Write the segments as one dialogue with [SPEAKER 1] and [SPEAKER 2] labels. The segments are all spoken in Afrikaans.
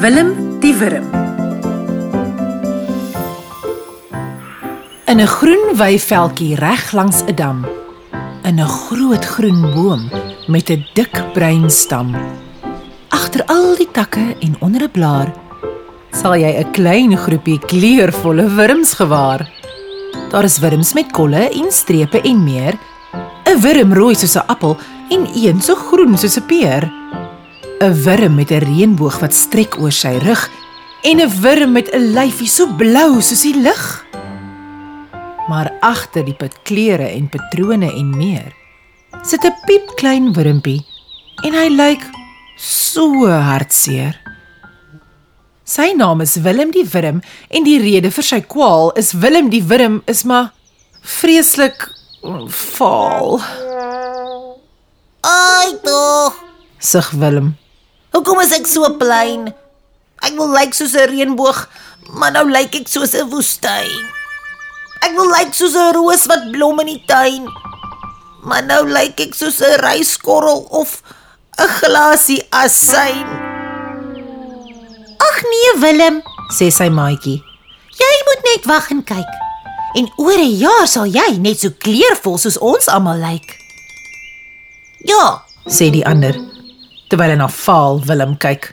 [SPEAKER 1] Willem die Wurm. In 'n groen weiveldjie reg langs 'n dam, in 'n groot groen boom met 'n dik bruin stam. Agter al die takke en onder 'n blaar sal jy 'n klein groepie kleurvolle wurms gewaar. Daar is wurms met kolle en strepe en meer, 'n wurm rooi soos 'n appel en een so groen soos 'n peer. 'n Wurm met 'n reënboog wat strek oor sy rug en 'n wurm met 'n lyfie so blou soos die lig. Maar agter die pit kleure en patrone en meer sit 'n piepklein wurmpie en hy lyk so hartseer. Sy naam is Willem die Wurm en die rede vir sy kwaal is Willem die Wurm is maar vreeslik vaal.
[SPEAKER 2] Ai tog.
[SPEAKER 1] Sug Willem.
[SPEAKER 2] Hoekom is ek so klein? Ek wil lyk soos 'n reënboog, maar nou lyk ek soos 'n woestyn. Ek wil lyk soos 'n roos wat blom in die tuin, maar nou lyk ek soos 'n ryskorrel of 'n glasie asyn. Ag nee, Willem,
[SPEAKER 1] sê sy maatjie.
[SPEAKER 2] jy moet net wag en kyk. En oor 'n jaar sal jy net so kleurvol soos ons almal lyk. Ja,
[SPEAKER 1] sê die ander terwyl hy na vaal Willem kyk.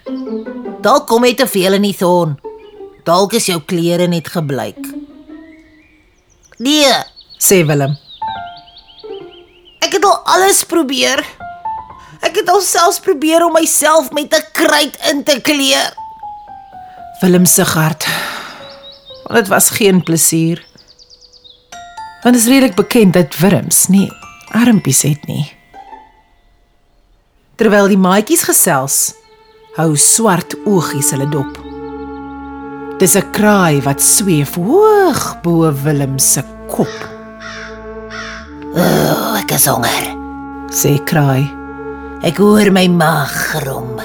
[SPEAKER 2] dalk kom jy te veel in die son. Dalk is jou klere net gebleik. Nee,
[SPEAKER 1] Sê Willem.
[SPEAKER 2] ek het al alles probeer. Ek het al selfs probeer om myself met 'n kruit in te kleur.
[SPEAKER 1] Willem se hart. Want dit was geen plesier. Want dit is redelik bekend dat wurms nie armpies het nie. Terwyl die maatjies gesels, hou swart oogies hulle dop. Dis 'n kraai wat sweef hoog bo Willem se kop,
[SPEAKER 2] O, ek is honger.
[SPEAKER 1] sê kraai.
[SPEAKER 2] Ek hoor my maag grom.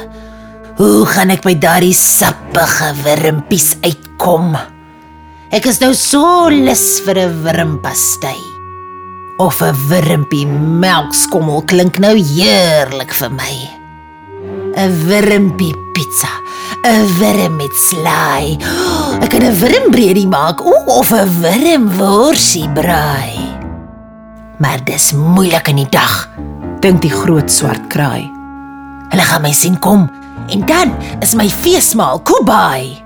[SPEAKER 2] Hoe gaan ek by daardie sappige wurmpies uitkom? Ek is nou so lus vir 'n wurmpastei. Of 'n wurmpie melkskommel klink nou heerlik vir my. 'n Wurmpie pizza, 'n wurm met slaai. Ek kan 'n wurmbreedie maak o, of 'n wurmworsie braai. Maar dis moeilik in die dag.
[SPEAKER 1] Dink die groot swart kraai.
[SPEAKER 2] Hulle gaan my sien kom en dan is my feesmaal Kubai.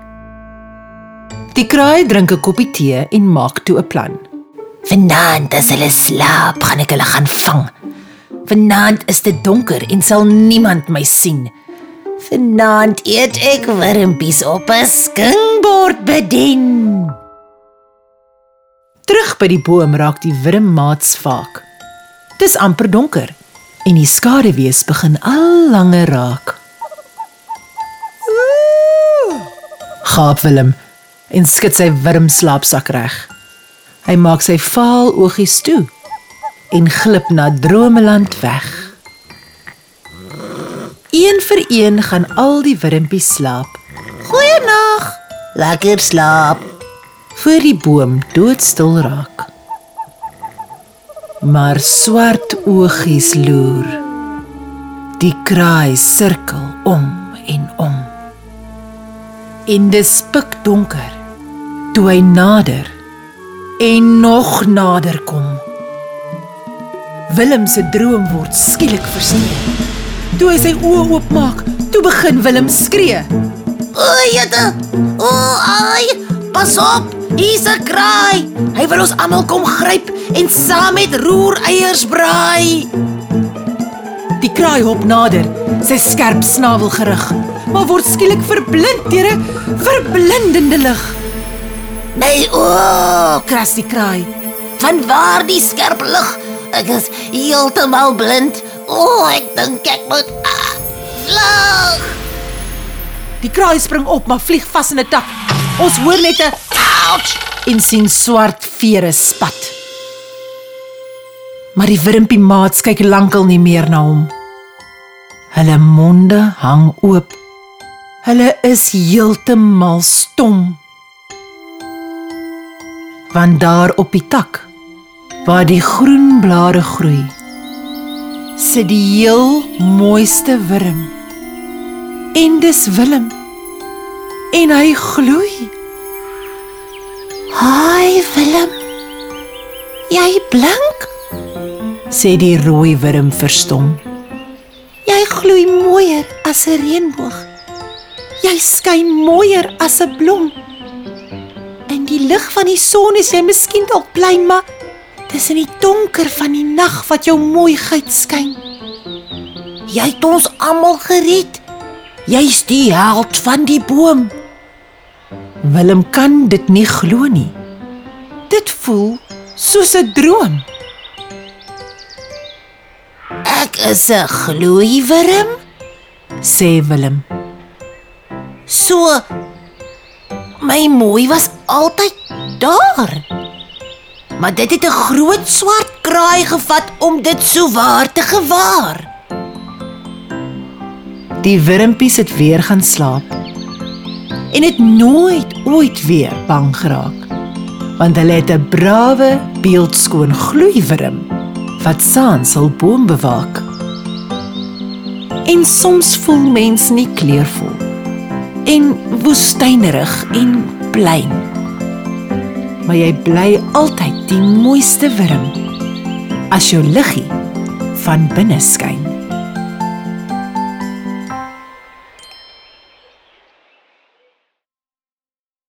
[SPEAKER 1] Die kraai drink 'n koppie tee en maak toe 'n plan.
[SPEAKER 2] Vanaand as hulle slaap, gaan ek hulle gaan vang. Vanaand is dit donker en sal niemand my sien. Vanaand eet ek wurmpies op 'n skingbord bedien.
[SPEAKER 1] Terug by die boom raak die wurmmaats vaak. Dis amper donker en die skaduwees begin al langer raak. Gaap Willem en skud sy wurmslaapsak reg. Hy maak sy vaal oogies toe en glip na dromeland weg. Een vir een gaan al die wurmpies slaap
[SPEAKER 2] Goeienag. Lekker slaap.
[SPEAKER 1] voor die boom doodstil raak. Maar swart oogies loer. Die kraai sirkel om en om. En dis pikdonker toe hy nader en nog nader kom. Willem se droom word skielik versnee. Toe hy sy oë oopmaak, toe begin Willem skree.
[SPEAKER 2] O, jette. O, ai. Pas op. Hier's 'n kraai. Hy wil ons almal kom gryp en saam met roereiers braai.
[SPEAKER 1] Die kraai hop nader, sy skerp snavel gerig, maar word skielik verblind deur 'n verblindende lig.
[SPEAKER 2] My o,
[SPEAKER 1] Kras die kraai.
[SPEAKER 2] van waar die skerp lig? Ek is heeltemal blind. O, ek dink ek moet ah, vlug.
[SPEAKER 1] Die kraai spring op, maar vlieg vas in 'n tak. Ons hoor net 'n
[SPEAKER 2] Ouch.
[SPEAKER 1] en sien swart vere spat. Maar die wurmpie maats kyk lankal nie meer na hom. Hulle monde hang oop. Hulle is heeltemal stom. Want daar op die tak waar die groen blare groei, sit die heel mooiste wurm. En dis Willem. en hy gloei.
[SPEAKER 2] Haai Willem. Jy blink.
[SPEAKER 1] sê die rooi wurm verstom.
[SPEAKER 2] Jy gloei mooier as 'n reënboog. Jy skyn mooier as 'n blom. Lig van die son is jy miskien dalk klein, maar dis in die donker van die nag wat jou mooiheid skyn. Jy het ons almal gered. Jy's die held van die boom.
[SPEAKER 1] Willem kan dit nie glo nie. Dit voel soos 'n droom.
[SPEAKER 2] Ek is 'n gloeiwurm.
[SPEAKER 1] sê Willem.
[SPEAKER 2] So my mooi was altyd daar. Maar dit het 'n groot swart kraai gevat om dit so waar te gewaar.
[SPEAKER 1] Die wurmpies het weer gaan slaap en het nooit ooit weer bang geraak want hulle het 'n brawe, beeldskoon gloeiwurm wat saans hul boom bewaak. En soms voel mens nie kleurvol en woestynerig en plein. Maar jy bly altyd die mooiste wurm as jou liggie van binne skyn.